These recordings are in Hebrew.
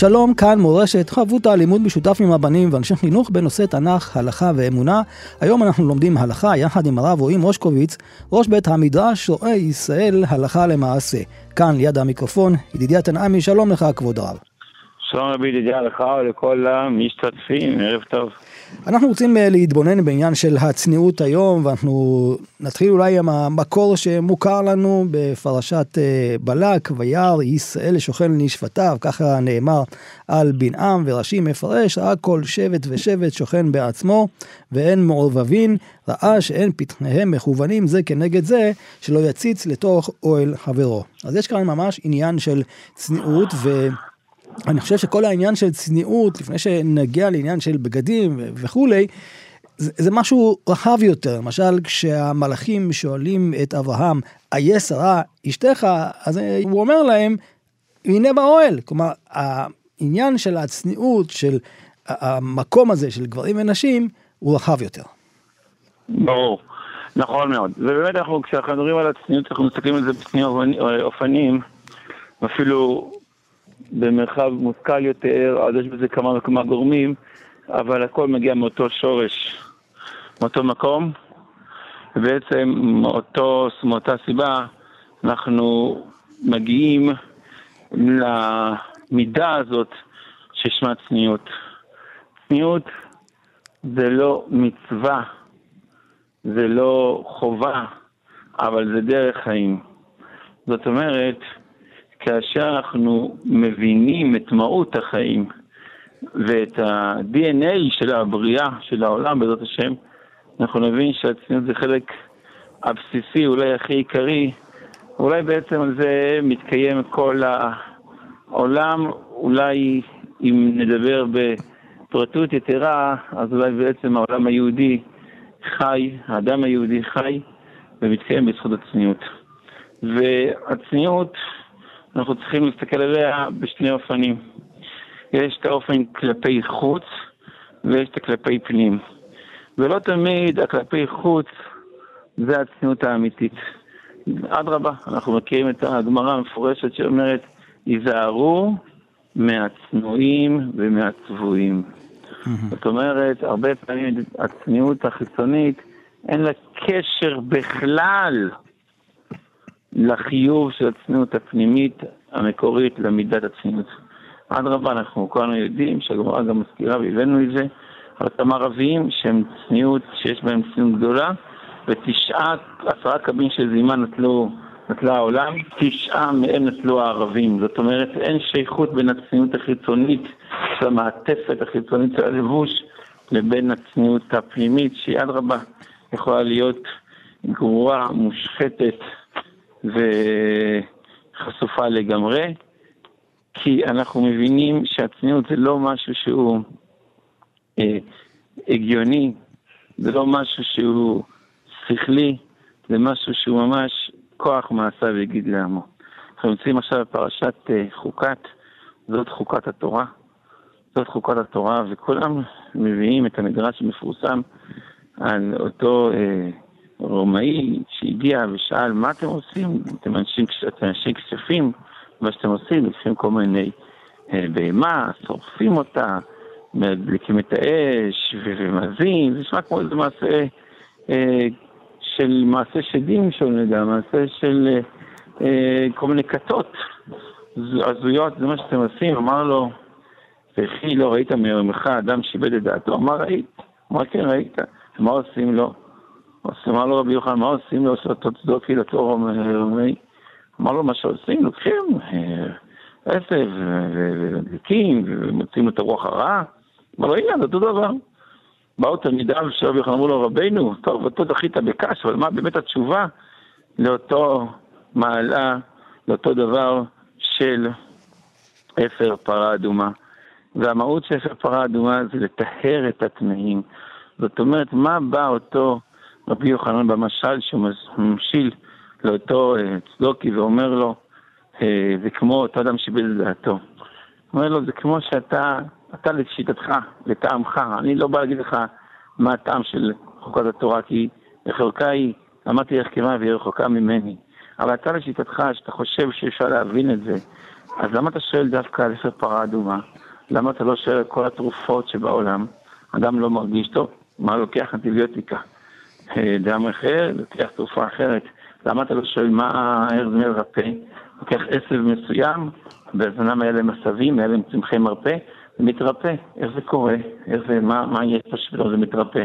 שלום, כאן מורשת, חבותא לימוד משותף עם רבנים ואנשי חינוך בנושא תנ"ך, הלכה ואמונה. היום אנחנו לומדים הלכה יחד עם הרב רועי מושקוביץ, ראש בית המדרש רואה ישראל הלכה למעשה. כאן ליד המיקרופון, ידידיה תנעמי, שלום לך כבוד הרב. שלום רבי ידידיה לך ולכל המשתתפים, ערב טוב. אנחנו רוצים אה, להתבונן בעניין של הצניעות היום, ואנחנו נתחיל אולי עם המקור שמוכר לנו בפרשת אה, בלק, וירא ישראל שוכן לנשפטיו, ככה נאמר על בנעם, ורש"י מפרש, ראה כל שבט ושבט שוכן בעצמו, ואין מעורבבין, ראה שאין פתחיהם מכוונים זה כנגד זה, שלא יציץ לתוך אוהל חברו. אז יש כאן ממש עניין של צניעות, ו... אני חושב שכל העניין של צניעות, לפני שנגיע לעניין של בגדים וכולי, זה, זה משהו רחב יותר. למשל, כשהמלאכים שואלים את אברהם, איה שרה אשתך, אז הוא אומר להם, הנה באוהל. כלומר, העניין של הצניעות, של המקום הזה של גברים ונשים, הוא רחב יותר. ברור, נכון מאוד. ובאמת אנחנו, כשאנחנו מדברים על הצניעות, אנחנו מסתכלים על זה בשני אופנים, ואפילו במרחב מושכל יותר, אז יש בזה כמה וכמה גורמים, אבל הכל מגיע מאותו שורש, מאותו מקום, ובעצם מאותו, מאותה סיבה אנחנו מגיעים למידה הזאת ששמה צניעות. צניעות זה לא מצווה, זה לא חובה, אבל זה דרך חיים. זאת אומרת, כאשר אנחנו מבינים את מהות החיים ואת ה-DNA של הבריאה, של העולם, בעזרת השם, אנחנו נבין שהצניעות זה חלק הבסיסי, אולי הכי עיקרי, אולי בעצם על זה מתקיים כל העולם, אולי אם נדבר בפרטות יתרה, אז אולי בעצם העולם היהודי חי, האדם היהודי חי ומתקיים בזכות הצניעות. והצניעות אנחנו צריכים להסתכל עליה בשני אופנים. יש את האופן כלפי חוץ ויש את הכלפי פנים. ולא תמיד הכלפי חוץ זה הצניעות האמיתית. אדרבה, אנחנו מכירים את הגמרא המפורשת שאומרת, היזהרו מהצנועים ומהצבועים. זאת אומרת, הרבה פעמים הצניעות החיצונית, אין לה קשר בכלל לחיוב של הצניעות הפנימית המקורית למידת הצניעות. אדרבה, אנחנו כולנו יודעים שהגמרא גם מזכירה והבאנו את זה, על כמה רבים שהם צניעות, שיש בהם צניעות גדולה, ותשעה, עשרה קבין של זימה נטלו, נטלה העולם, תשעה מהם נטלו הערבים. זאת אומרת, אין שייכות בין הצניעות החיצונית של המעטפת החיצונית של הלבוש לבין הצניעות הפנימית, שהיא אדרבה יכולה להיות גרורה, מושחתת, וחשופה לגמרי, כי אנחנו מבינים שהצניעות זה לא משהו שהוא אה, הגיוני, זה לא משהו שהוא שכלי, זה משהו שהוא ממש כוח מעשה ויגיד לעמו. אנחנו נמצאים עכשיו בפרשת אה, חוקת, זאת חוקת התורה. זאת חוקת התורה, וכולם מביאים את המדרש המפורסם על אותו אה, רומאי שהגיע ושאל, מה אתם עושים? אתם אנשים, אתם אנשי כספים, מה שאתם עושים, לוקחים כל מיני אה, בהמה, שורפים אותה, מדליקים את האש ומזים, זה נשמע כמו איזה מעשה אה, של מעשה שדים שונה גם, מעשה של אה, כל מיני כתות הזויות, זה מה שאתם עושים, אמר לו, וכי לא ראית מיומך אדם שאיבד את דעתו? אמר ראית, אמר כן ראית, מה עושים לו? אז אמר לו רבי יוחנן, מה עושים לו אותו צדוקי לתור רומי? אמר לו, מה שעושים, לוקחים אה, עשב ומדליקים ומוצאים את הרוח הרעה. אמר לו, הנה, זה אותו דבר. באו תלמידיו של רבי יוחנן, אמרו לו, רבינו, טוב, אותו דחית בקש, אבל מה באמת התשובה לאותו מעלה, לאותו דבר של אפר פרה אדומה? והמהות של ספר פרה אדומה זה לטהר את הטמאים. זאת אומרת, מה בא אותו רבי יוחנן במשל שהוא ממשיל לאותו אה, צדוקי ואומר לו, אה, זה כמו אותו אדם שאיבד את דעתו. אומר לו, זה כמו שאתה, אתה לשיטתך, לטעמך, אני לא בא להגיד לך מה הטעם של חוקת התורה, כי רחוקה היא, אמרתי לך כמה והיא רחוקה ממני. אבל אתה לשיטתך, שאתה חושב שאפשר להבין את זה, אז למה אתה שואל דווקא על ספר פרה אדומה? למה אתה לא שואל על כל התרופות שבעולם? אדם לא מרגיש טוב, מה לוקח אנטיביוטיקה? אה, דם אחר, לוקח תרופה אחרת. למה אתה לא שואל מה ארז מרפא? לוקח עשב מסוים, בזנם היה להם עשבים, היה להם צמחי מרפא, ומתרפא. איך זה קורה? איך זה, מה, מה יש פה זה מתרפא?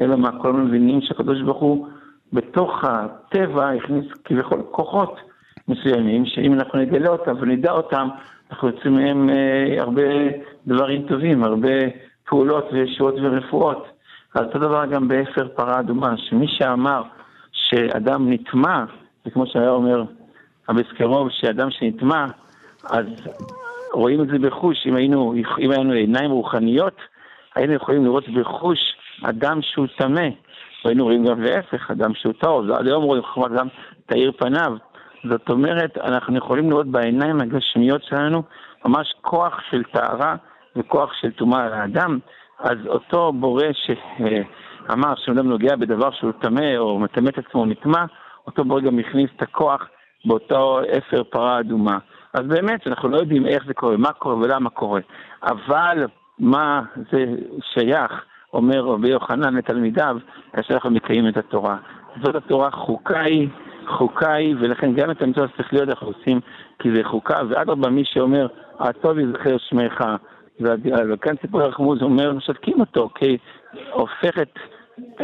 אלא מה, כל מבינים שהקדוש ברוך הוא בתוך הטבע הכניס כביכול כוחות מסוימים, שאם אנחנו נגלה אותם ונדע אותם, אנחנו יוצאים מהם אה, הרבה דברים טובים, הרבה פעולות וישועות ורפואות. אז אותו דבר גם באפר פרה אדומה, שמי שאמר שאדם נטמע, זה כמו שהיה אומר הבסקרוב, שאדם שנטמע, אז רואים את זה בחוש, אם היינו, אם היינו עיניים רוחניות, היינו יכולים לראות בחוש אדם שהוא טמא. והיינו רואים גם להפך, אדם שהוא טהור, היום רואים חוכמת אדם תאיר פניו. זאת אומרת, אנחנו יכולים לראות בעיניים הגשמיות שלנו ממש כוח של טהרה וכוח של טומאה לאדם. אז אותו בורא שאמר שאדם נוגע בדבר שהוא טמא או מטמא את עצמו נטמע, אותו בורא גם הכניס את הכוח באותו אפר פרה אדומה. אז באמת, אנחנו לא יודעים איך זה קורה, מה קורה ולמה קורה. אבל מה זה שייך, אומר רבי יוחנן לתלמידיו, כאשר אנחנו מקיימים את התורה. זאת התורה חוקה היא, חוקה היא, ולכן גם את המצוות צריך להיות אנחנו עושים, כי זה חוקה, ואדרבה מי שאומר, הטוב יזכר שמך, וכאן סיפור הרחמוז אומר, משתקים אותו, כי הופך את,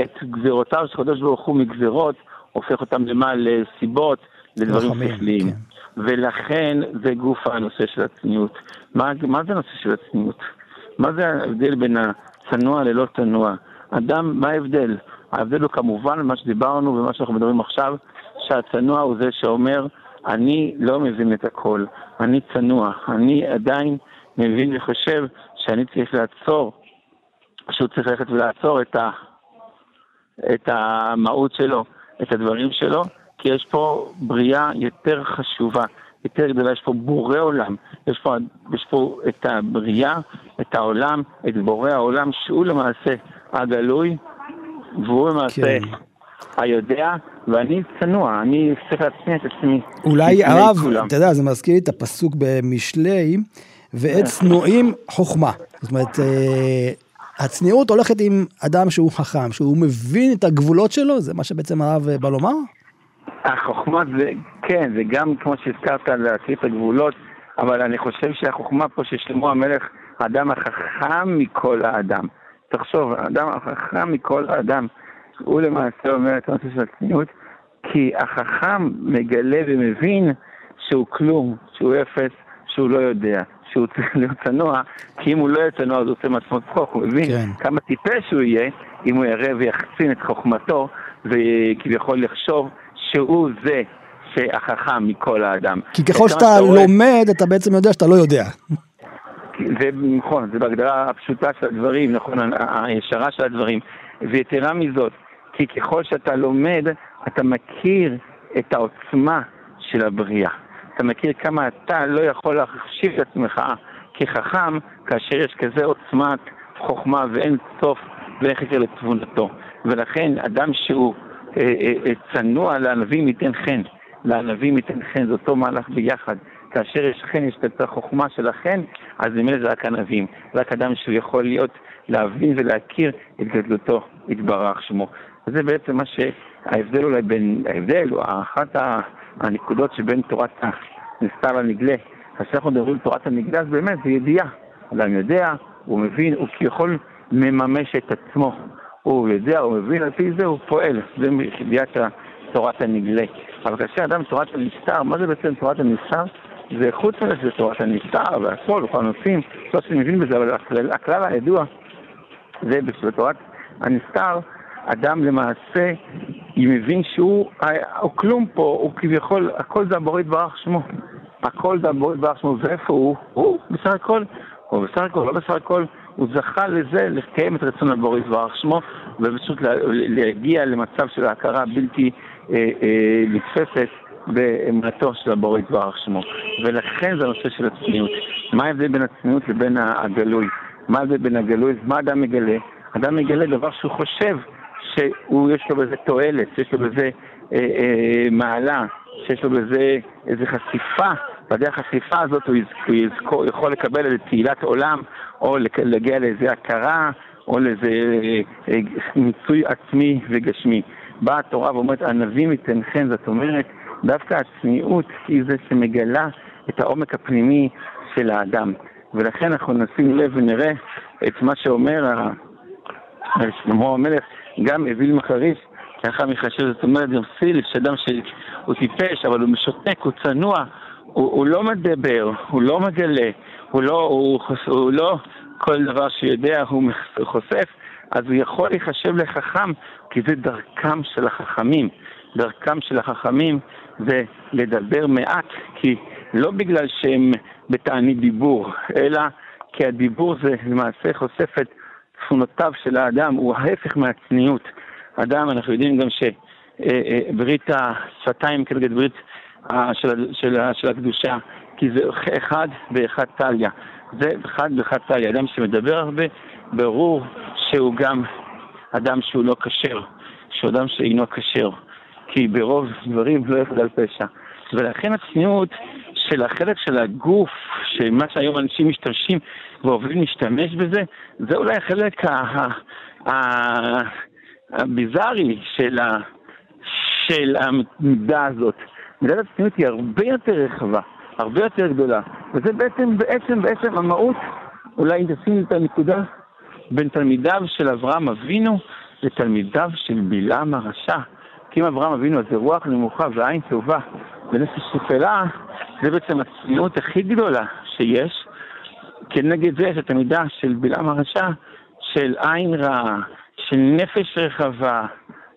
את גזירותיו של הקדוש ברוך הוא מגזירות, הופך אותם למה? לסיבות, לדברים שכליים. כן. ולכן זה גוף הנושא של הצניעות. מה, מה זה הנושא של הצניעות? מה זה ההבדל בין הצנוע ללא צנוע? אדם, מה ההבדל? ההבדל הוא כמובן מה שדיברנו ומה שאנחנו מדברים עכשיו, שהצנוע הוא זה שאומר, אני לא מבין את הכל, אני צנוע, אני עדיין מבין וחושב שאני צריך לעצור, שהוא צריך ללכת ולעצור את, ה, את המהות שלו, את הדברים שלו, כי יש פה בריאה יותר חשובה, יותר גדולה, יש פה בורא עולם, יש פה, יש פה את הבריאה, את העולם, את בורא העולם, שהוא למעשה הגלוי, והוא למעשה כן. היודע, ואני צנוע, אני צריך להצניע את עצמי. אולי הרב, אתה יודע, זה מזכיר לי את הפסוק במשלי, ואת צנועים חוכמה. זאת אומרת, אה, הצניעות הולכת עם אדם שהוא חכם, שהוא מבין את הגבולות שלו, זה מה שבעצם הרב בא לומר? החוכמה זה, כן, זה גם כמו שהזכרת להציף את הגבולות, אבל אני חושב שהחוכמה פה של שלמה המלך, האדם החכם מכל האדם. תחשוב, האדם החכם מכל האדם, הוא למעשה אומר את הנושא של הצניעות, כי החכם מגלה ומבין שהוא כלום, שהוא אפס, שהוא לא יודע, שהוא צריך להיות צנוע, כי אם הוא לא יהיה צנוע אז הוא עושה מעצמו צחוק, הוא מבין כן. כמה טיפש הוא יהיה אם הוא יראה ויחצין את חוכמתו וכביכול יחשוב שהוא זה שהחכם מכל האדם. כי ככל שאתה לומד, אתה בעצם יודע שאתה לא יודע. זה נכון, זה בהגדרה הפשוטה של הדברים, נכון, הישרה של הדברים. ויתרה מזאת, כי ככל שאתה לומד, אתה מכיר את העוצמה של הבריאה. אתה מכיר כמה אתה לא יכול להחשיב את עצמך כחכם, כאשר יש כזה עוצמת חוכמה ואין סוף ואין חקר לתבונתו. ולכן אדם שהוא אה, אה, אה, צנוע לענבים ייתן חן, לענבים ייתן חן, זה אותו מהלך ביחד. כאשר יש חן, יש את החוכמה של החן, אז ממילא זה רק ענבים. רק אדם שהוא יכול להיות, להבין ולהכיר את גדלותו, יתברך שמו. וזה בעצם מה שההבדל אולי בין, ההבדל, או אחת הנקודות שבין תורת הנסתר לנגלה. כאשר אנחנו מדברים על תורת הנגלה, אז באמת זה ידיעה. אדם יודע, הוא מבין, הוא כביכול מממש את עצמו. הוא יודע, הוא מבין, על פי זה הוא פועל. זה מידיעת תורת הנגלה. אבל כאשר אדם תורת הנסתר, מה זה בעצם תורת הנסתר? זה חוץ מזה שזה תורת הנסתר והכל, וכל הנושאים, לא שאני מבין בזה, אבל הכלל, הכלל הידוע זה בתורת הנסתר, אדם למעשה מבין שהוא הוא כלום פה, הוא כביכול, הכל זה הבורא יתברך שמו. הכל זה הבורא יתברך שמו, ואיפה הוא? הוא בסך הכל, או בסך הכל, לא בסך הכל, הוא זכה לזה, לקיים את רצון הבורא יתברך שמו, ופשוט להגיע למצב של ההכרה בלתי אה, אה, באמונתו של הבורא יתברך שמו. ולכן זה הנושא של הצניעות. מה ההבדל בין הצניעות לבין הגלוי? מה ההבדל בין הגלוי? מה אדם מגלה? אדם מגלה דבר שהוא חושב שיש לו בזה תועלת, שיש לו בזה אה, אה, מעלה, שיש לו בזה איזו חשיפה, בדרך החשיפה הזאת הוא, הוא יזכור, יכול לקבל איזו תהילת עולם, או להגיע לאיזו הכרה, או לאיזה אה, אה, מיצוי עצמי וגשמי. באה התורה ואומרת, ענבים ייתן חן, זאת אומרת, דווקא הצניעות היא זה שמגלה את העומק הפנימי של האדם. ולכן אנחנו נשים לב ונראה את מה שאומר שלמה המלך, גם אוויל מחריש, לאחר מחשב, זאת אומרת, גם סיל, שאדם שהוא טיפש, אבל הוא משותק, הוא צנוע, הוא, הוא לא מדבר, הוא לא מגלה, הוא לא, הוא, הוא לא כל דבר שיודע הוא חושף, אז הוא יכול להיחשב לחכם, כי זה דרכם של החכמים. דרכם של החכמים זה לדבר מעט, כי לא בגלל שהם בתענית דיבור, אלא כי הדיבור זה למעשה חושף את תכונותיו של האדם, הוא ההפך מהצניעות. אדם, אנחנו יודעים גם שברית השפתיים כנגד ברית של, של, של הקדושה, כי זה אחד באחד טליה. זה אחד באחד טליה. אדם שמדבר הרבה, ברור שהוא גם אדם שהוא לא כשר, שהוא אדם שאינו כשר. כי ברוב דברים לא יחדל פשע. ולכן הצניעות של החלק של הגוף, שמה שהיום אנשים משתמשים ואוהבים להשתמש בזה, זה אולי החלק הביזארי של, ה, של המידה הזאת. מידת הצניעות היא הרבה יותר רחבה, הרבה יותר גדולה, וזה בעצם, בעצם, בעצם המהות, אולי אם תשימי את הנקודה, בין תלמידיו של אברהם אבינו לתלמידיו של בלעם הרשע. כי אם אברהם אבינו אז זה רוח נמוכה ועין טובה ונפש שפלה, זה בעצם הצניעות הכי גדולה שיש. כנגד זה יש את המידה של בלעם הרשע, של עין רעה, של נפש רחבה,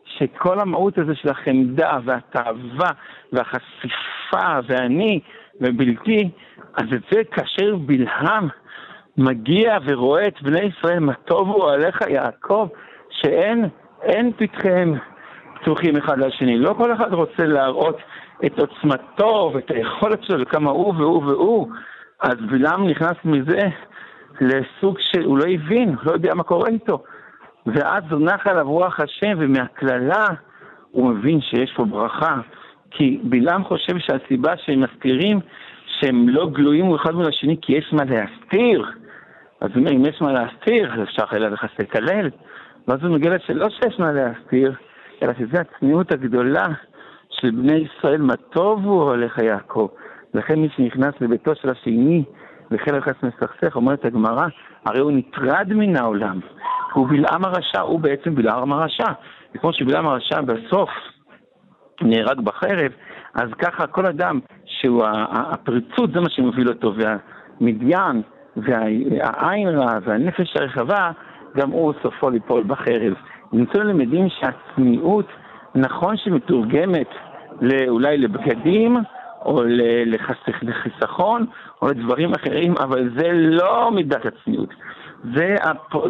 שכל המהות הזה של החמדה והתאווה והחשיפה ואני ובלתי, אז את זה כאשר בלעם מגיע ורואה את בני ישראל, מה טוב הוא עליך יעקב, שאין אין פתחיהם פתוחים אחד לשני. לא כל אחד רוצה להראות את עוצמתו ואת היכולת שלו וכמה הוא והוא והוא. אז בלעם נכנס מזה לסוג שהוא לא הבין, לא יודע מה קורה איתו. ואז זונח עליו רוח השם, ומהקללה הוא מבין שיש פה ברכה. כי בלעם חושב שהסיבה שהם מסתירים, שהם לא גלויים אחד מול השני, כי יש מה להסתיר. אז הוא אומר, אם יש מה להסתיר, אז אפשר חלילה וחס לקלל. ואז הוא מגלה שלא שיש מה להסתיר, אלא שזו הצניעות הגדולה של בני ישראל, מה טוב הוא הולך יעקב. לכן מי שנכנס לביתו של השני וחלק חס מסכסך, אומרת הגמרא, הרי הוא נטרד מן העולם. הוא בלעם הרשע, הוא בעצם בלעם הרשע. וכמו שבלעם הרשע בסוף נהרג בחרב, אז ככה כל אדם שהוא הפריצות זה מה שמוביל אותו, והמדיין והעין רע והנפש הרחבה, גם הוא סופו ליפול בחרב. נמצאו למדים שהצניעות, נכון שמתורגמת אולי לבגדים, או לחיסכון, או לדברים אחרים, אבל זה לא מידת הצניעות. זה,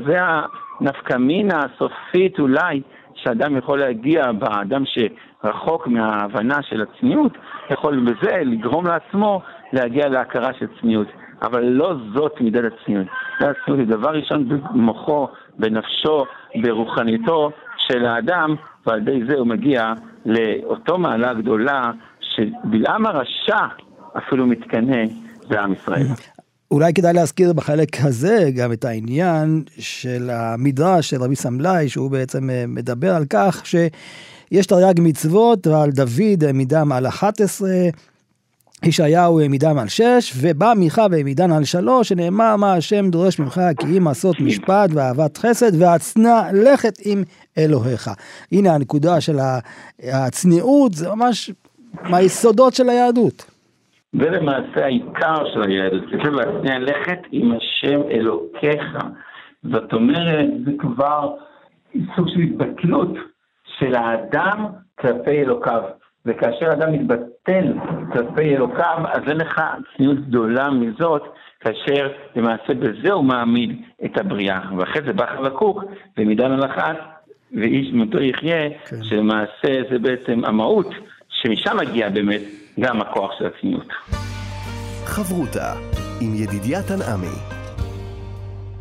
זה הנפקמינה הסופית אולי שאדם יכול להגיע באדם שרחוק מההבנה של הצניעות, יכול בזה לגרום לעצמו להגיע להכרה של צניעות. אבל לא זאת מידת הצניעות. מידת הצניעות היא דבר ראשון במוחו, בנפשו, ברוחניתו של האדם, ועל ידי זה הוא מגיע לאותו מעלה גדולה שבלעם הרשע אפילו מתקנא בעם ישראל. אולי כדאי להזכיר בחלק הזה גם את העניין של המדרש של רבי סמלאי, שהוא בעצם אה, מדבר על כך שיש תרי"ג מצוות ועל דוד מידם על 11, ישעיהו העמידם על שש, ובא מיכה והעמידן על שלוש, שנאמר מה השם דורש ממך כי אם עשות משפט ואהבת חסד והצנע לכת עם אלוהיך. הנה הנקודה של הצניעות, זה ממש מהיסודות של היהדות. זה למעשה העיקר של היהדות, צריך להצניע לכת עם השם אלוקיך. זאת אומרת, זה כבר סוג של התבטלות של האדם כלפי אלוקיו. וכאשר אדם מתבטל נותן כלפי אלוקיו, אז אין לך צניעות גדולה מזאת, כאשר למעשה בזה הוא מעמיד את הבריאה. ואחרי זה בא חבקוק, במידה מלאכת, ואיש מותו יחיה, כן. שלמעשה זה בעצם המהות, שמשם מגיע באמת גם הכוח של הצניעות. חברותה עם ידידיה תנעמי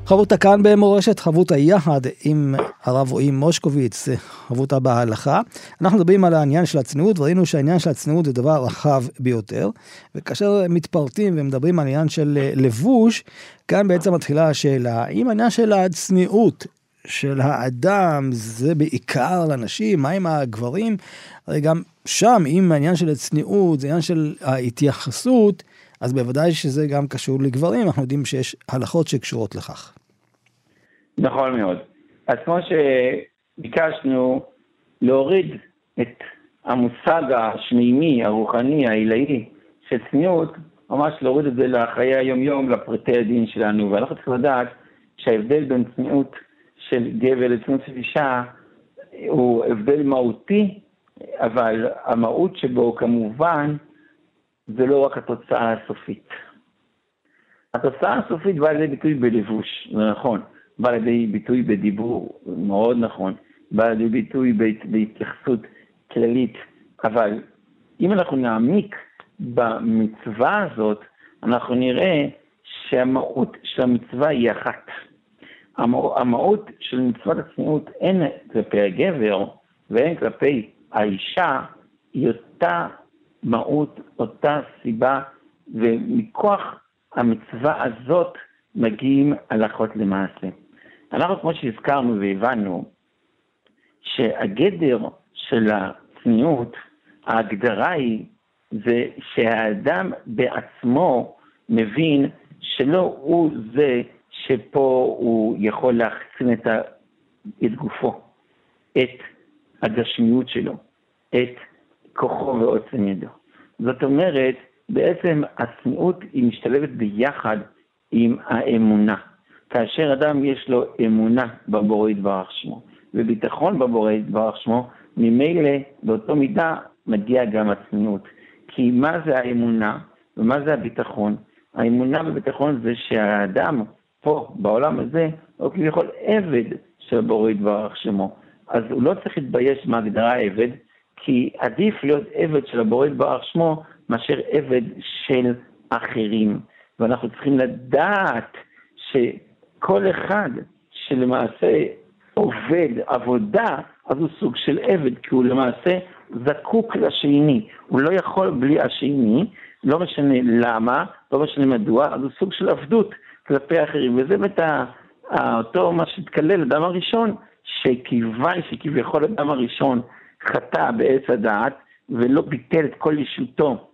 חברותה כאן במורשת, חברותה יחד עם הרב רועי מושקוביץ, חברותה בהלכה. אנחנו מדברים על העניין של הצניעות, וראינו שהעניין של הצניעות זה דבר רחב ביותר. וכאשר מתפרטים ומדברים על עניין של לבוש, כאן בעצם מתחילה השאלה, האם העניין של הצניעות של האדם זה בעיקר לנשים, מה עם הגברים? הרי גם שם, אם העניין של הצניעות זה עניין של ההתייחסות, אז בוודאי שזה גם קשור לגברים, אנחנו יודעים שיש הלכות שקשורות לכך. נכון מאוד. אז כמו שביקשנו להוריד את המושג השמימי, הרוחני, העילאי של צניעות, ממש להוריד את זה לחיי היום-יום, לפרטי הדין שלנו. ואנחנו צריכים לדעת שההבדל בין צניעות של גבר לצניעות של אישה הוא הבדל מהותי, אבל המהות שבו כמובן זה לא רק התוצאה הסופית. התוצאה הסופית באה לידי ביטוי בלבוש, זה נכון. בא לידי ביטוי בדיבור, מאוד נכון, בא לידי ביטוי בהתייחסות כללית, אבל אם אנחנו נעמיק במצווה הזאת, אנחנו נראה שהמהות של המצווה היא אחת. המהות של מצוות הצניעות הן כלפי הגבר והן כלפי האישה, היא אותה מהות, אותה סיבה, ומכוח המצווה הזאת מגיעים הלכות למעשה. אנחנו, כמו שהזכרנו והבנו, שהגדר של הצניעות, ההגדרה היא, זה שהאדם בעצמו מבין שלא הוא זה שפה הוא יכול להחצין את, ה... את גופו, את הגשמיות שלו, את כוחו ועוצם ידו. זאת אומרת, בעצם הצניעות היא משתלבת ביחד עם האמונה. כאשר אדם יש לו אמונה בבורא יתברך שמו, וביטחון בבורא יתברך שמו, ממילא באותו מידה מגיע גם הצניעות. כי מה זה האמונה ומה זה הביטחון? האמונה וביטחון זה שהאדם פה, בעולם הזה, הוא כביכול עבד של בורא יתברך שמו. אז הוא לא צריך להתבייש מהגדרה עבד, כי עדיף להיות עבד של הבורא יתברך שמו, מאשר עבד של אחרים. ואנחנו צריכים לדעת. כל אחד שלמעשה עובד עבודה, אז הוא סוג של עבד, כי הוא למעשה זקוק לשני. הוא לא יכול בלי השני, לא משנה למה, לא משנה מדוע, אז הוא סוג של עבדות כלפי האחרים. וזה באמת אותו מה שהתקלל, אדם הראשון, שכיוון שכביכול אדם הראשון חטא בעץ הדעת, ולא ביטל את כל ישותו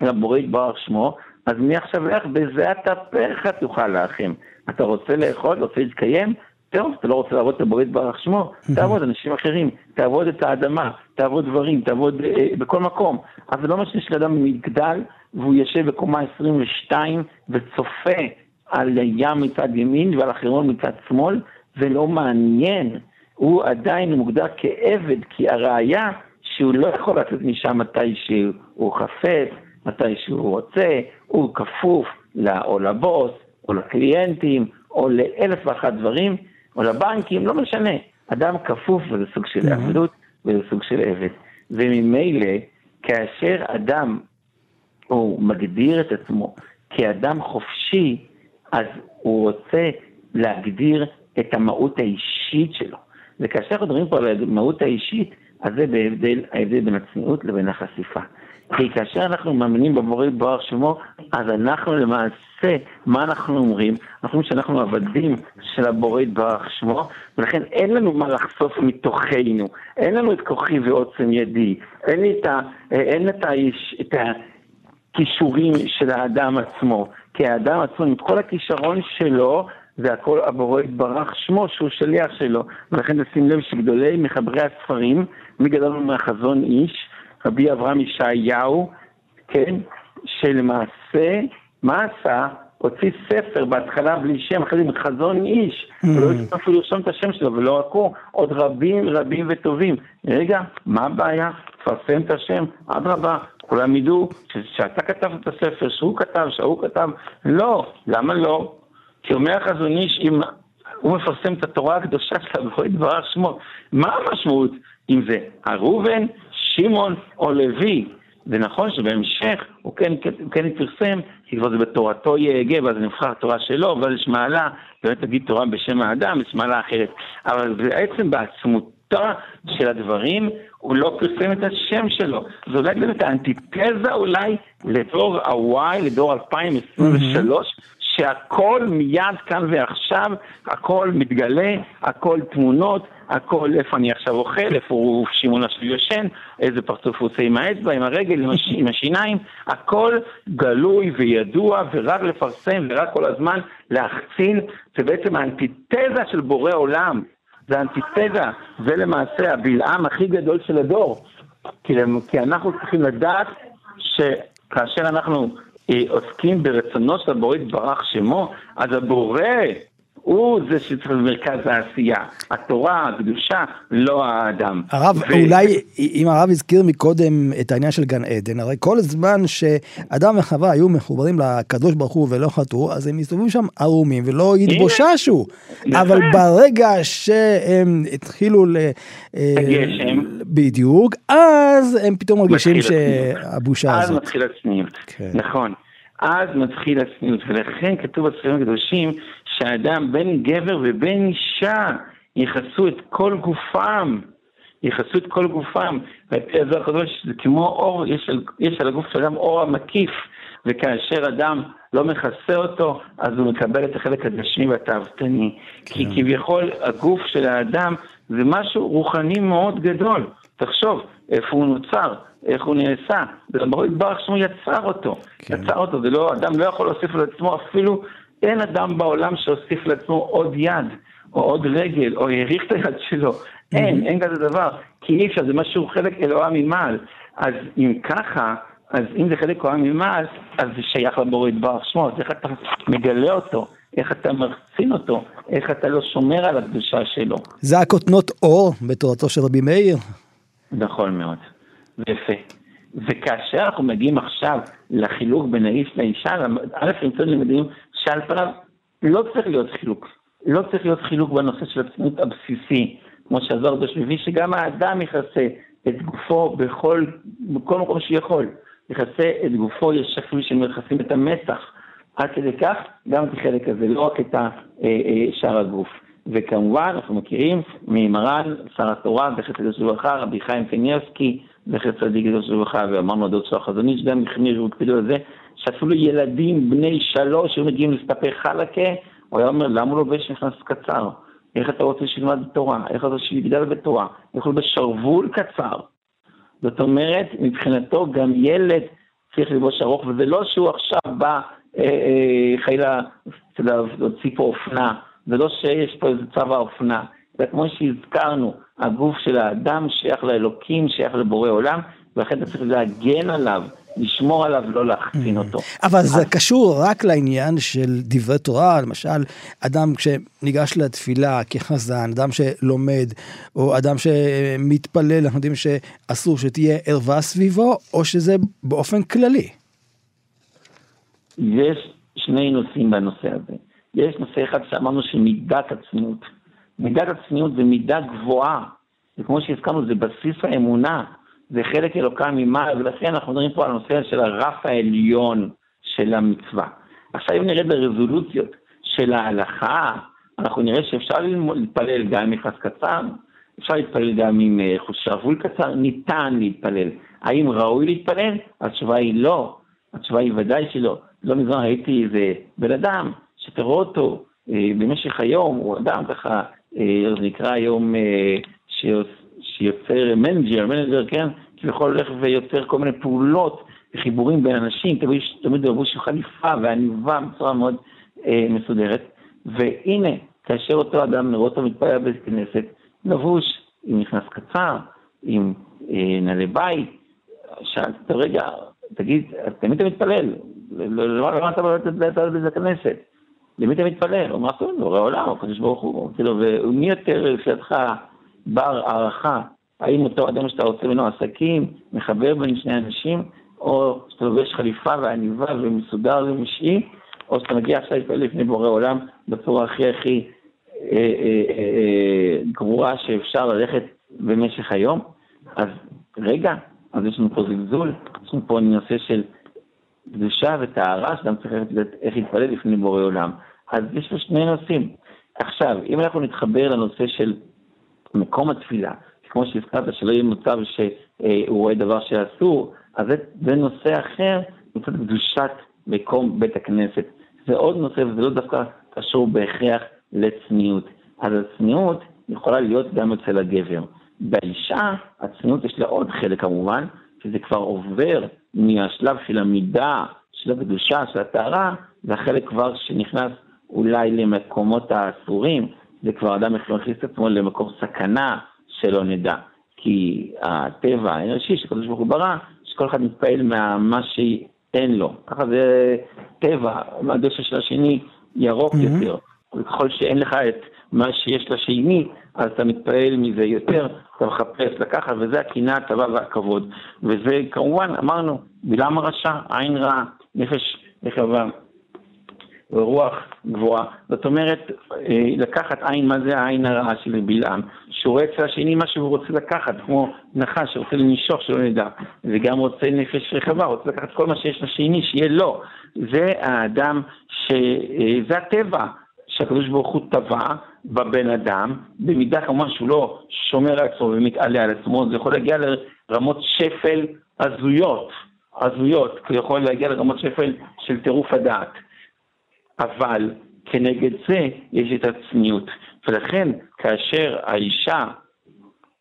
לבורא יתברך שמו, אז מעכשיו איך בזיעת אפיך תוכל להכם. אתה רוצה לאכול, רוצה להתקיים, טוב, אתה לא רוצה לעבוד את הבורא ברך שמו, תעבוד אנשים אחרים, תעבוד את האדמה, תעבוד דברים, תעבוד אה, בכל מקום. אבל זה לא משנה שלאדם מגדל, והוא יושב בקומה 22 וצופה על ים מצד ימין ועל החירון מצד שמאל, זה לא מעניין. הוא עדיין מוגדר כעבד, כי הראיה שהוא לא יכול לצאת משם מתי שהוא חפץ, מתי שהוא רוצה, הוא כפוף או לבוס, או לקליינטים, או לאלף ואחת דברים, או לבנקים, לא משנה. אדם כפוף וזה סוג של עבדות וזה סוג של עבד. וממילא, כאשר אדם, הוא מגדיר את עצמו כאדם חופשי, אז הוא רוצה להגדיר את המהות האישית שלו. וכאשר אנחנו מדברים פה על המהות האישית, אז זה בהבדל, ההבדל בין הצניעות לבין החשיפה. כי כאשר אנחנו מאמינים במורה ברך שמו, אז אנחנו למעשה, מה אנחנו אומרים? אנחנו אומרים שאנחנו עבדים של הבורא ברך שמו, ולכן אין לנו מה לחשוף מתוכנו, אין לנו את כוחי ועוצם ידי, אין את, ה, אין את, האיש, את הכישורים של האדם עצמו, כי האדם עצמו, עם כל הכישרון שלו, זה הכל הבורא יתברך שמו, שהוא שליח שלו. ולכן תשים לב שגדולי מחברי הספרים, מי גדול מהחזון איש, רבי אברהם ישעיהו, כן, שלמעשה, מה עשה? הוציא ספר בהתחלה בלי שם, אחרי זה עם חזון איש, mm. ולא הצליח אפילו לרשום את השם שלו, ולא רק הוא, עוד רבים רבים וטובים. רגע, מה הבעיה? תפרסם את השם, אדרבה, כולם ידעו שאתה כתבת את הספר, שהוא כתב, שההוא כתב, לא, למה לא? כי אומר החזון איש, אם הוא מפרסם את התורה הקדושה שלה ולא יתברך שמו, מה המשמעות אם זה הראובן, שמעון או לוי? זה נכון שבהמשך הוא כן, כן, כן פרסם, כי כבר זה בתורתו יהגה, ואז נבחר התורה שלו, ואז יש מעלה, באמת תגיד תורה בשם האדם, יש מעלה אחרת. אבל בעצם בעצמותו של הדברים, הוא לא פרסם את השם שלו. זה אולי באמת האנטיתזה אולי לדור ה-Y, לדור 2023, mm-hmm. שהכל מיד כאן ועכשיו, הכל מתגלה, הכל תמונות, הכל איפה אני עכשיו אוכל, איפה הוא שמעון עכשיו יושן, איזה פרצוף הוא עושה עם האצבע, עם הרגל, עם, הש... עם השיניים, הכל גלוי וידוע ורק לפרסם ורק כל הזמן להחצין, זה בעצם האנטיתזה של בורא עולם, זה האנטיתזה, זה למעשה הבלעם הכי גדול של הדור, כי, כי אנחנו צריכים לדעת שכאשר אנחנו אה, עוסקים ברצונו של הבורא יתברך שמו, אז הבורא הוא זה שצריך במרכז העשייה. התורה, הקדושה, לא האדם. הרב, ו... אולי אם הרב הזכיר מקודם את העניין של גן עדן, הרי כל זמן שאדם וחווה היו מחוברים לקדוש ברוך הוא ולא חטאו, אז הם מסתובבים שם ערומים ולא יתבוששו. אבל ברגע שהם התחילו ל... הגשם. בדיוק, אז הם פתאום מרגישים שהבושה הזאת. אז מתחיל הצניעות, כן. נכון. אז מתחיל הצניעות, ולכן כתוב בספרים הקדושים שאדם, בין גבר ובין אישה, יכסו את כל גופם, יכסו את כל גופם. ועל פי הזוהר הקדוש זה כמו אור, יש על, יש על הגוף של אדם אור המקיף, וכאשר אדם לא מכסה אותו, אז הוא מקבל את החלק הגשמי והתאוותני. כן. כי כביכול הגוף של האדם זה משהו רוחני מאוד גדול. תחשוב, איפה הוא נוצר, איך הוא נעשה. ולמרות יתברך שמו יצר אותו. כן. יצר אותו, זה לא, אדם לא יכול להוסיף לעצמו אפילו אין אדם בעולם שהוסיף לעצמו עוד יד, או עוד רגל, או האריך את היד שלו. אין, אין כזה דבר. כי אי אפשר, זה משהו חלק אלוהה ממעל. אז אם ככה, אז אם זה חלק אלוהה ממעל, אז זה שייך לבורא יתברך שמו, אז איך אתה מגלה אותו? איך אתה מרצין אותו? איך אתה לא שומר על הקדושה שלו? זה הכותנות אור בתורתו של רבי מאיר. נכון מאוד. יפה. וכאשר אנחנו מגיעים עכשיו לחילוק בין האיש לאישה, א', נמצאים לימודים שעל פניו לא צריך להיות חילוק. לא צריך להיות חילוק בנושא של הצניעות הבסיסי, כמו שעזר דוש מביא, שגם האדם יכסה את גופו בכל, בכל מקום שיכול. יכסה את גופו, יש אפילו שמכסים את המצח. עד כדי כך, גם את החלק הזה, לא רק את אה, אה, שאר הגוף. וכמובן, אנחנו מכירים ממרן, שר התורה, זכר צדיק וברכה, רבי חיים פניאסקי, זכר צדיק וברכה, ואמרנו הדוד שלו החזוני, שגם החמירו והקפידו על זה, שאפילו ילדים בני שלוש היו מגיעים לסתפי חלקה, הוא היה אומר, למה הוא לובש נכנס קצר? איך אתה רוצה שילמד בתורה? איך אתה רוצה שיגדל בתורה? איך הוא בשרוול קצר? זאת אומרת, מבחינתו גם ילד צריך ללבוש ארוך, וזה לא שהוא עכשיו בא אה, אה, חלילה להוציא פה אופנה, זה לא שיש פה איזה צו האופנה, זה כמו שהזכרנו, הגוף של האדם שייך לאלוקים, שייך לבורא עולם, ולכן אתה צריך להגן עליו. לשמור עליו, לא להחצין אותו. אבל זה קשור רק לעניין של דברי תורה, למשל, אדם שניגש לתפילה כחזן, אדם שלומד, או אדם שמתפלל, אנחנו יודעים שאסור שתהיה ערווה סביבו, או שזה באופן כללי. יש שני נושאים בנושא הזה. יש נושא אחד שאמרנו של מידת הצניעות. מידת הצניעות זה מידה גבוהה, וכמו שהזכרנו, זה בסיס האמונה. זה חלק אלוקה ממעלה, ולכן אנחנו מדברים פה על הנושא של הרף העליון של המצווה. עכשיו אם נרד לרזולוציות של ההלכה, אנחנו נראה שאפשר להתפלל גם עם מכנס קצר, אפשר להתפלל גם עם אה, שרוול קצר, ניתן להתפלל. האם ראוי להתפלל? התשובה היא לא. התשובה היא ודאי שלא. לא מזמן ראיתי איזה בן אדם, שתראו אותו אה, במשך היום, הוא אדם ככה, אה, זה נקרא היום אה, שיוצר manager, manager, כן, כביכול הולך ויוצר כל מיני פעולות וחיבורים בין אנשים, תמיד, תמיד לבוש חליפה ועניבה בצורה מאוד אה, מסודרת. והנה, כאשר אותו אדם נראה אותו מתפלל בבית כנסת, לבוש עם מכנס קצר, עם אה, נעלי בית, שאלתי אותו, רגע, תגיד, תמיד אתה מתפלל? למה אתה מתפלל בבית הכנסת? למי אתה מתפלל? הוא אמר, טוב, בורא עולם, הקדוש ברוך הוא. כאילו, ומי יותר לפי בר הערכה, האם אותו אדם שאתה רוצה ממנו עסקים, מחבר בין שני אנשים, או שאתה לובש חליפה ועניבה ומסודר ומשעי, או שאתה מגיע עכשיו להתפלל לפני בורא עולם בצורה הכי הכי אה, אה, אה, גרועה שאפשר ללכת במשך היום. אז רגע, אז יש לנו פה זלזול, יש לנו פה נושא של קדושה וטהרה, שאדם צריך לדעת איך להתפלל לפני בורא עולם. אז יש פה שני נושאים. עכשיו, אם אנחנו נתחבר לנושא של מקום התפילה, כמו שהזכרת, שלא יהיה מצב שהוא רואה דבר שאסור, אז זה, זה נושא אחר, מצד קדושת מקום בית הכנסת. זה עוד נושא, וזה לא דווקא קשור בהכרח לצניעות. אז הצניעות יכולה להיות גם אצל הגבר. באישה, הצניעות יש לה עוד חלק כמובן, שזה כבר עובר מהשלב של המידה, של הקדושה, של הטהרה, זה החלק כבר שנכנס אולי למקומות האסורים, זה כבר אדם מכניס את עצמו למקום סכנה שלא נדע. כי הטבע האנושי שקדוש ברוך הוא ברא, שכל אחד מתפעל ממה שאין לו. ככה זה טבע, הדשא של השני ירוק mm-hmm. יותר. וככל שאין לך את מה שיש לשני, אז אתה מתפעל מזה יותר, אתה מחפש לקחת, וזה הקנאה, הטבה והכבוד. וזה כמובן, אמרנו, בלעם הרשע, עין רעה, נפש רחבה. רוח גבוהה. זאת אומרת, אה, לקחת עין, מה זה העין הרעה של בלעם? שהוא רואה אצל השני מה שהוא רוצה לקחת, כמו נחש שרוצה לנשוך שלא נדע, וגם רוצה נפש רחבה, רוצה לקחת כל מה שיש לשני, שיהיה לו. זה האדם, ש... אה, זה הטבע שהקדוש ברוך הוא טבע בבן אדם, במידה כמובן שהוא לא שומר על עצמו ומתעלה על עצמו, זה יכול להגיע לרמות שפל הזויות, הזויות, הוא יכול להגיע לרמות שפל של טירוף הדעת. אבל כנגד זה יש את הצניעות. ולכן כאשר האישה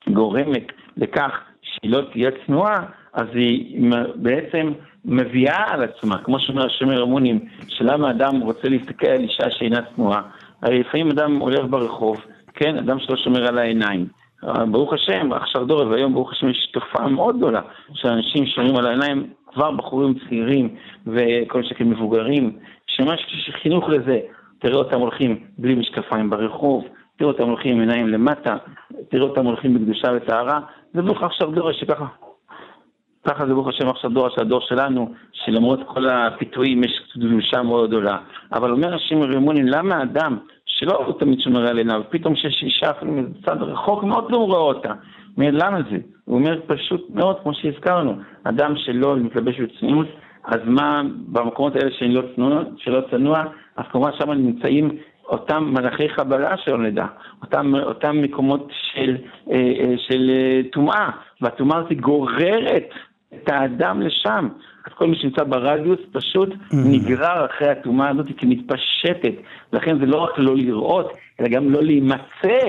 גורמת לכך שהיא לא תהיה צנועה, אז היא בעצם מביאה על עצמה, כמו שאומר השומר המונים, שלמה אדם רוצה להסתכל על אישה שאינה צנועה. לפעמים אדם הולך ברחוב, כן, אדם שלא שומר על העיניים. ברוך השם, עכשיו דור, והיום ברוך השם יש תופעה מאוד גדולה של אנשים שומרים על העיניים, כבר בחורים צעירים וכל שכן מבוגרים, שממש חינוך לזה. תראה אותם הולכים בלי משקפיים ברחוב, תראה אותם הולכים עם עיניים למטה, תראה אותם הולכים בקדושה וטהרה, זה ברוך עכשיו דור שככה. ככה זה ברוך השם עכשיו דור של הדור שלנו, שלמרות כל הפיתויים יש קדושה מאוד גדולה. אבל אומר השם רימונים, למה אדם שלא הוא תמיד שומר על עיניו, פתאום שיש אישה אפילו מצד רחוק מאוד לא רואה אותה. אומר, למה זה? הוא אומר פשוט מאוד, כמו שהזכרנו, אדם שלא מתלבש בצניעות, אז מה במקומות האלה שלא צנוע, שלא צנוע אז כמובן שם נמצאים אותם מלאכי חבלה שלא נדע, אותם, אותם מקומות של, אה, אה, אה, טומאה, והטומאה הזאת גוררת את האדם לשם. אז כל מי שנמצא ברדיוס פשוט mm-hmm. נגרר אחרי הטומאה הזאת כמתפשטת. לכן זה לא רק לא לראות, אלא גם לא להימצא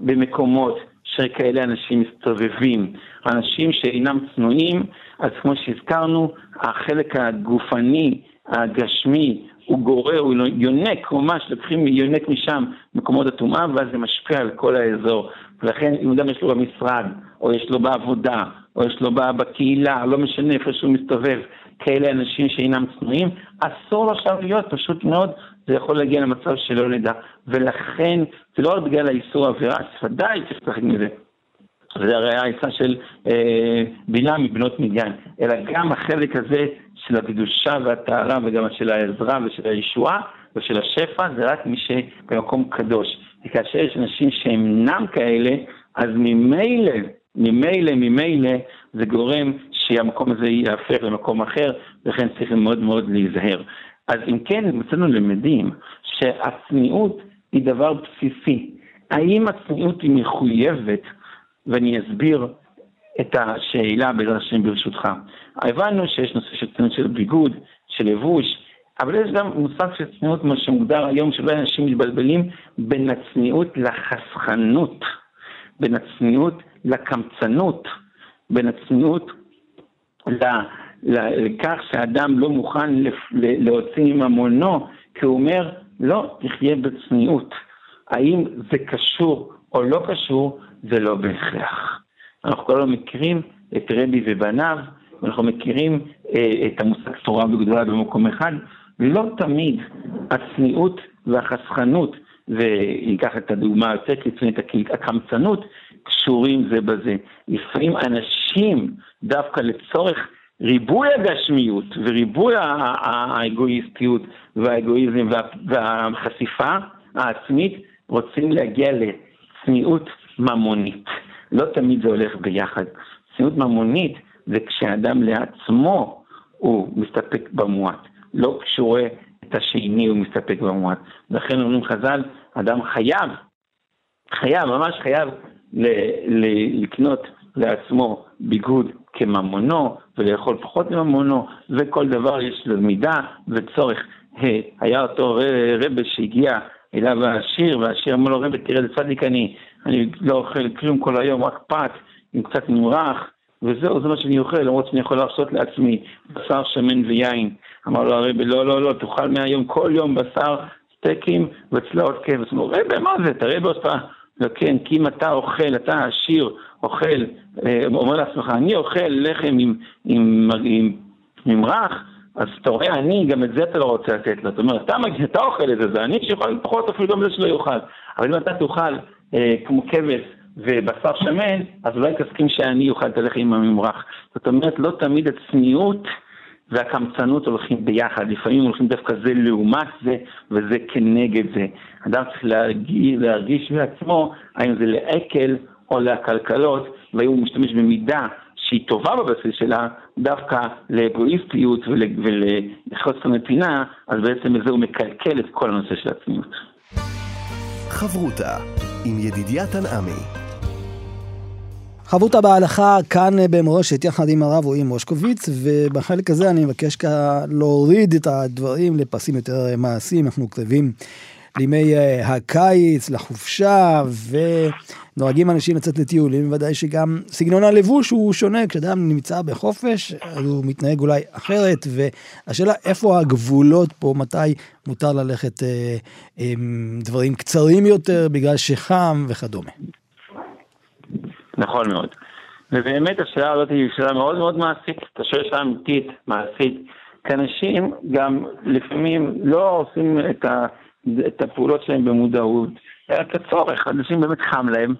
במקומות שכאלה אנשים מסתובבים. אנשים שאינם צנועים, אז כמו שהזכרנו, החלק הגופני, הגשמי, הוא גורר, הוא יונק ממש, לוקחים יונק משם מקומות הטומאה, ואז זה משפיע על כל האזור. ולכן אם אדם יש לו במשרד, או יש לו בעבודה, או יש לו בקהילה, לא משנה איפה שהוא מסתובב, כאלה אנשים שאינם צנועים, אסור לו עכשיו להיות, פשוט מאוד, זה יכול להגיע למצב שלא נדע. ולכן, זה לא רק בגלל האיסור עבירה, ודאי צריך לשחק מזה. זה הרי העצה של אה, בינה מבנות מדיין, אלא גם החלק הזה של הקדושה והטהרה וגם של העזרה ושל הישועה ושל השפע, זה רק מי שבמקום קדוש. וכאשר יש אנשים שאינם כאלה, אז ממילא, ממילא, ממילא, זה גורם שהמקום הזה ייהפך למקום אחר, ולכן צריך מאוד מאוד להיזהר. אז אם כן, מצאנו למדים שהצניעות היא דבר בסיסי. האם הצניעות היא מחויבת? ואני אסביר את השאלה בעזרת השם ברשותך. הבנו שיש נושא של צניעות של ביגוד, של לבוש, אבל יש גם מושג של צניעות, מה שמוגדר היום, שבו אנשים מתבלבלים בין הצניעות לחסכנות, בין הצניעות לקמצנות, בין הצניעות לכך שאדם לא מוכן להוציא ממונו, כי הוא אומר, לא, תחיה בצניעות. האם זה קשור או לא קשור, זה לא בהכרח. אנחנו כולנו מכירים את רבי ובניו, ואנחנו מכירים אה, את המושג תורה וגדולה במקום אחד, ולא תמיד הצניעות והחסכנות, ויקח את הדוגמה לפני את הקמצנות, קשורים זה בזה. לפעמים אנשים, דווקא לצורך ריבוי הגשמיות וריבוי האגואיסטיות והאגואיזם והחשיפה העצמית רוצים להגיע לצניעות ממונית. לא תמיד זה הולך ביחד. צניעות ממונית זה כשאדם לעצמו הוא מסתפק במועט, לא כשהוא רואה את השני הוא מסתפק במועט. לכן אומרים חז"ל, אדם חייב, חייב, ממש חייב ל- ל- לקנות לעצמו ביגוד כממונו ולאכול פחות מממונו וכל דבר יש לו מידה וצורך. היה אותו רבה שהגיע אליו העשיר והעשיר אמר לו רבה תראה איזה צדיק אני, אני לא אוכל כלום כל היום רק פת עם קצת נמרח וזהו זה מה שאני אוכל למרות שאני יכול לעשות לעצמי בשר שמן ויין. אמר לו הרבי לא לא לא תאכל מהיום כל יום בשר סטייקים וצלעות כבש. אמרו רבי מה זה תראה בעוד כן, כי אם אתה אוכל, אתה עשיר, אוכל, אה, אומר לעצמך, אני אוכל לחם עם, עם, עם ממרח, אז אתה רואה, אני, גם את זה אתה לא רוצה לתת לו. זאת אומרת, אתה, אתה אוכל את זה, זה אני שיכול פחות אפילו גם זה שלא יאכל. אבל אם אתה תאכל כמו כבש ובשר שמן, אז אולי תסכים שאני אוכל את הלחם הממרח. זאת אומרת, לא תמיד הצניעות והקמצנות הולכים ביחד, לפעמים הולכים דווקא זה לעומת זה וזה כנגד זה. אדם צריך להרגיש, להרגיש בעצמו האם זה לעקל או לעקלקלות, והוא משתמש במידה שהיא טובה בבסיס שלה, דווקא לאגואיסטיות ולחוסר נתינה, אז בעצם בזה הוא מקלקל את כל הנושא של עצמיות. חברותה עם ידידיה תנעמי. חברותה בהלכה כאן במורשת יחד עם הרב רועי מושקוביץ ובחלק הזה אני מבקש להוריד את הדברים לפסים יותר מעשיים. אנחנו כתבים לימי אה, הקיץ לחופשה ונוהגים אנשים לצאת לטיולים ודאי שגם סגנון הלבוש הוא שונה כשאדם נמצא בחופש הוא מתנהג אולי אחרת והשאלה איפה הגבולות פה מתי מותר ללכת אה, עם דברים קצרים יותר בגלל שחם וכדומה. נכון מאוד. ובאמת השאלה הזאת היא שאלה מאוד מאוד מעשית, אתה שואל שאלה אמיתית, מעשית, כי אנשים גם לפעמים לא עושים את, ה, את הפעולות שלהם במודעות, אלא כצורך, אנשים באמת חם להם,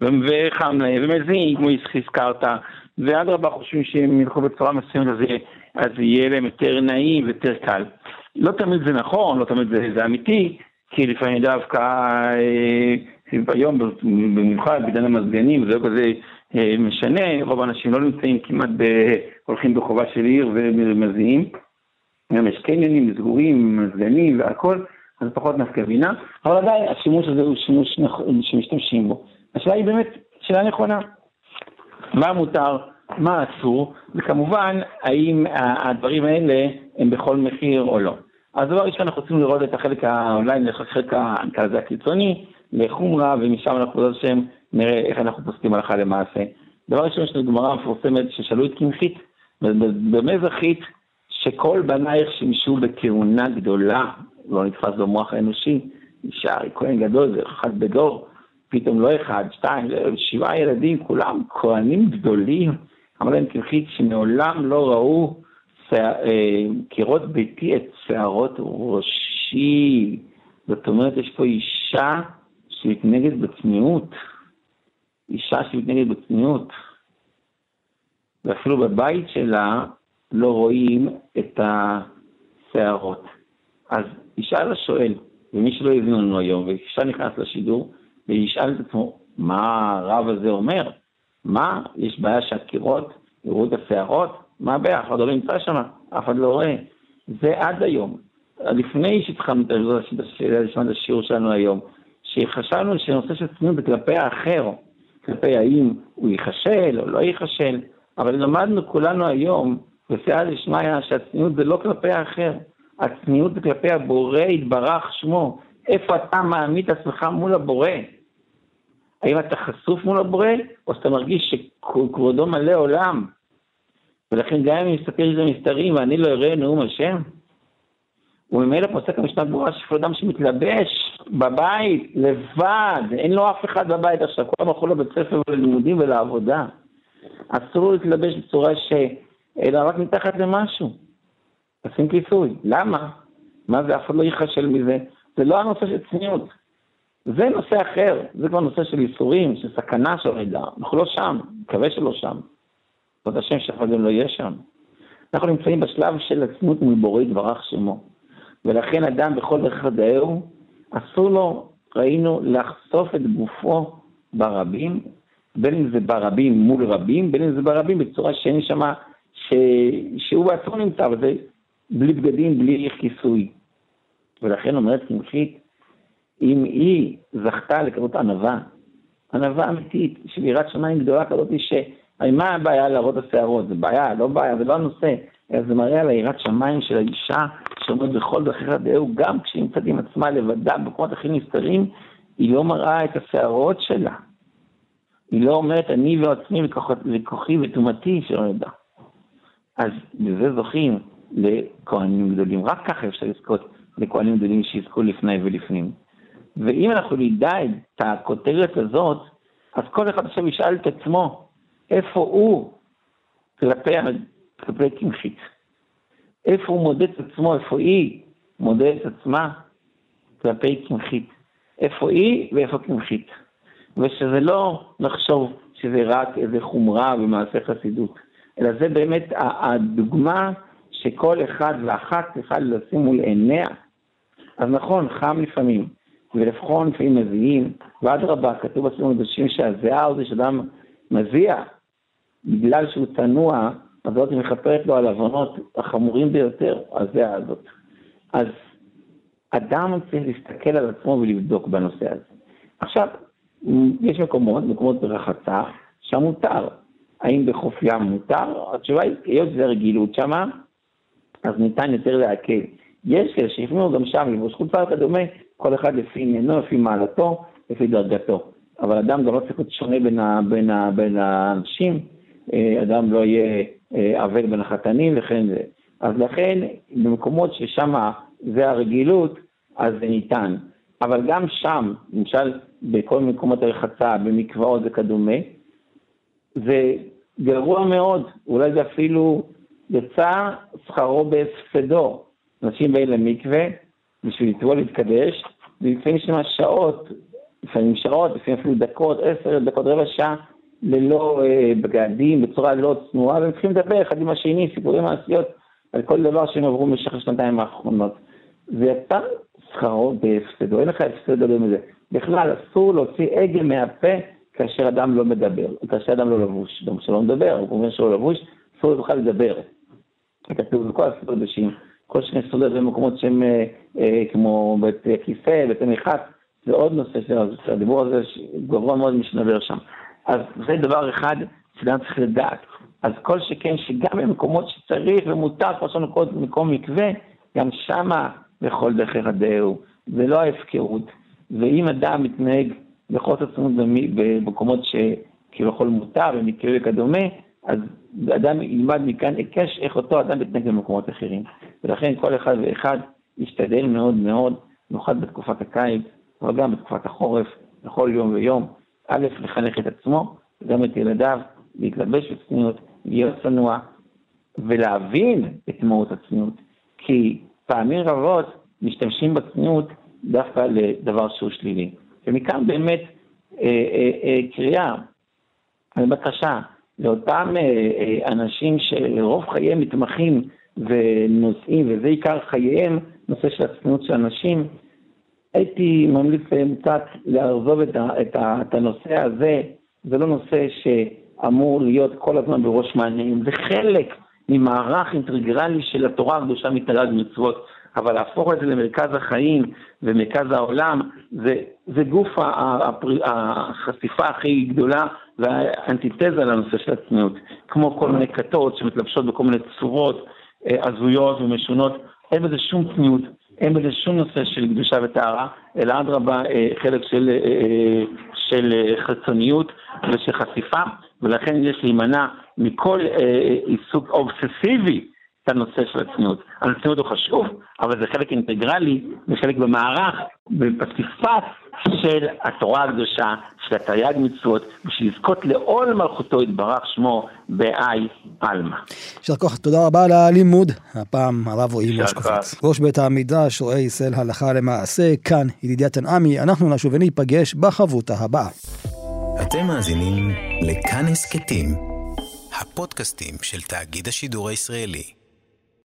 וחם להם, ומזיעים, כמו שהזכרת, ואדרבה חושבים שהם ילכו בצורה מסוימת, אז, אז יהיה להם יותר נעים ויותר קל. לא תמיד זה נכון, לא תמיד זה, זה אמיתי, כי לפעמים דווקא אה, היום, במיוחד בעידן המזגנים, זה לא כזה אה, משנה, רוב האנשים לא נמצאים כמעט, ב... הולכים בחובה של עיר ומזיעים. גם יש קניונים סגורים, מזגנים והכל, אז פחות נפקא בינה, אבל עדיין השימוש הזה הוא שימוש שמשתמשים בו. השאלה היא באמת שאלה נכונה. מה מותר, מה אסור, וכמובן, האם הדברים האלה הם בכל מחיר או לא. אז דבר ראשון, אנחנו רוצים לראות את החלק, אולי החלק, נקרא לזה הקיצוני, לחומרה, ומשם אנחנו בעזרת השם נראה איך אנחנו פוסקים הלכה למעשה. דבר ראשון, יש לנו גמרא מפורסמת ששאלו את קמחית, במה זכית שכל בנייך שימשו בכהונה גדולה, לא נתפס במוח האנושי, אישה, כהן גדול, זה אחד בדור, פתאום לא אחד, שתיים, שבעה ילדים, כולם כהנים גדולים. אמר להם קמחית שמעולם לא ראו אה, קירות ביתי את שערות ראשי. זאת אומרת, יש פה אישה שמתנהגת בצניעות, אישה שמתנהגת בצניעות, ואפילו בבית שלה לא רואים את השערות. אז ישאל השואל, ומי שלא הבין לנו היום, ואישה נכנס לשידור, וישאל את עצמו, מה הרב הזה אומר? מה, יש בעיה שהקירות יראו את השערות? מה הבעיה? אף אחד לא נמצא שם, אף אחד לא רואה. זה עד היום. לפני שהתחלנו את השיעור שלנו היום, שחשבנו שנושא של צניעות זה כלפי האחר, כלפי האם הוא ייכשל או לא ייכשל, אבל למדנו כולנו היום, בסייע דשמיא, שהצניעות זה לא כלפי האחר, הצניעות זה כלפי הבורא יתברך שמו. איפה אתה מעמיד את עצמך מול הבורא? האם אתה חשוף מול הבורא, או שאתה מרגיש שכבודו מלא עולם? ולכן גם אם אני מסתכל על זה מסתרים ואני לא אראה נאום השם, וממילא פוסק המשנה ברורה שכל אדם שמתלבש בבית, לבד, אין לו אף אחד בבית עכשיו, כולם הלכו לבית ספר וללימודים ולעבודה. אסור להתלבש בצורה ש... אלא רק מתחת למשהו. עושים כיסוי. למה? מה זה, אף אחד לא ייחשל מזה. זה לא הנושא של צניעות. זה נושא אחר, זה כבר נושא של ייסורים, של סכנה של רגע. אנחנו לא שם, מקווה שלא שם. כבוד השם שלך גם לא יהיה שם. אנחנו נמצאים בשלב של עצמות מול בורא יתברך שמו. ולכן אדם בכל דרך חדאהו, אסור לו, ראינו, לחשוף את גופו ברבים, בין אם זה ברבים מול רבים, בין אם זה ברבים בצורה שאין שמה, ש... שהוא בעצמו נמצא, וזה בלי בגדים, בלי כיסוי. ולכן אומרת קמחית, אם היא זכתה לכזאת ענווה, ענווה אמיתית, של יראת שמיים גדולה כזאת, ש... מה הבעיה להראות את השערות? זה בעיה, לא בעיה, זה לא הנושא. אלא זה מראה על היראת שמיים של האישה שעומדת בכל דרכי דעהו, גם כשהיא נמצאת עם עצמה לבדה במקומות הכי נסתרים, היא לא מראה את השערות שלה. היא לא אומרת, אני ועצמי וכוחי וטומאתי שלא נדע. אז בזה זוכים לכהנים גדולים. רק ככה אפשר לזכות לכהנים גדולים שיזכו לפני ולפנים. ואם אנחנו נדע את הכותרת הזאת, אז כל אחד עכשיו ישאל את עצמו, איפה הוא כלפי, כלפי קמחית? איפה הוא מודד את עצמו, איפה היא מודדת את עצמה כלפי קמחית? איפה היא ואיפה קמחית? ושזה לא נחשוב שזה רק איזה חומרה במעשה חסידות, אלא זה באמת הדוגמה שכל אחד ואחת צריכה לשים מול עיניה. אז נכון, חם לפעמים, ולבחון לפעמים מזיעים, ואדרבה, כתוב בספרים הקדושים שהזיעה זה שאדם מזיע, בגלל שהוא צנוע, אז זאת מכפרת לו על עוונות החמורים ביותר, הזיעה הזאת. אז אדם צריך להסתכל על עצמו ולבדוק בנושא הזה. עכשיו, יש מקומות, מקומות ברחצה, שם מותר. האם בחוף ים מותר? התשובה היא, היות שזה רגילות שמה, אז ניתן יותר להקל. יש כאלה שיפנו גם שם לבוש חולצה וכדומה, כל אחד לפי עניינו, לפי מעלתו, לפי דרגתו. אבל אדם גם לא צריך להיות שונה בין, ה, בין, ה, בין האנשים, אה, אדם לא יהיה אה, אבל בין החתנים וכן זה. אז לכן, במקומות ששם זה הרגילות, אז זה ניתן. אבל גם שם, למשל בכל מקומות הרחצה, במקוואות וכדומה, זה גרוע מאוד, אולי זה אפילו יצא שכרו בהפסדו. אנשים באים למקווה בשביל לטבול להתקדש, ולפעמים יש שם שעות, לפעמים שעות, לפעמים אפילו דקות, עשר דקות, רבע שעה, ללא אה, בגדים, בצורה לא צנועה, והם צריכים לדבר אחד עם השני, סיפורים מעשיות, על כל דבר שהם עברו במשך השנתיים האחרונות. ויצא שכרו בהפסדו, אין לך הפסד גדול מזה. בכלל, אסור להוציא הגה מהפה כאשר אדם לא מדבר, כאשר אדם לא לבוש. גם כשלא מדבר, הוא אומר שהוא לא לבוש, אסור בכלל לדבר. כתוב בכל הספר קדושים, כל שני סודות במקומות שהם אה, אה, כמו בית כיסא, בית המחץ, זה עוד נושא שהדיבור הזה גבוה מאוד משנדבר שם. אז זה דבר אחד שאדם צריך לדעת. אז כל שכן שגם במקומות שצריך ומותר, כמו שאנו קודם מקום מקווה, גם שמה בכל דרך ירדהו, זה לא ההפקרות. ואם אדם מתנהג בחוסר צנות במקומות שכביכול מותר ומקווה וכדומה, אז אדם ילמד מכאן היקש איך אותו אדם מתנהג במקומות אחרים. ולכן כל אחד ואחד ישתדל מאוד מאוד, במיוחד בתקופת הקיץ, אבל גם בתקופת החורף, בכל יום ויום, א', לחנך את עצמו, וגם את ילדיו, להתלבש בצניעות, להיות צנוע, ולהבין את מהות הצניעות. כי פעמים רבות משתמשים בצניעות דווקא לדבר שהוא שלילי. ומכאן באמת אה, אה, אה, קריאה, בקשה, לאותם אה, אה, אנשים שרוב חייהם מתמחים ונושאים, וזה עיקר חייהם, נושא של הצניעות של אנשים, הייתי ממליץ להם קצת לעזוב את, את, את הנושא הזה, זה לא נושא שאמור להיות כל הזמן בראש מעניינים, זה חלק ממערך אינטגרלי של התורה הקדושה מתנהג מצוות, אבל להפוך את זה למרכז החיים ומרכז העולם, זה, זה גוף החשיפה הכי גדולה והאנטיתזה לנושא של הצניעות, כמו כל מיני כתות שמתלבשות בכל מיני צורות אה, הזויות ומשונות, אין בזה שום צניעות. אין בזה שום נושא של קדושה וטהרה, אלא אדרבה אה, חלק של, אה, של חיצוניות ושל חשיפה, ולכן יש להימנע מכל עיסוק אובססיבי את הנושא של הצניעות. הצניעות הוא חשוב, אבל זה חלק אינטגרלי וחלק במערך, בפסיפס של התורה הקדושה, של התרי"ג מצוות, בשביל לזכות לעול מלכותו יתברך שמו באי עלמא. יישר כוח, תודה רבה על הלימוד, הפעם הרב רועי מושקופץ. ראש בית המדרש, רואה ישראל הלכה למעשה, כאן ידידיה תנעמי, אנחנו נשוב וניפגש בחברותה הבאה. אתם מאזינים לכאן הסכתים, הפודקאסטים של תאגיד השידור הישראלי.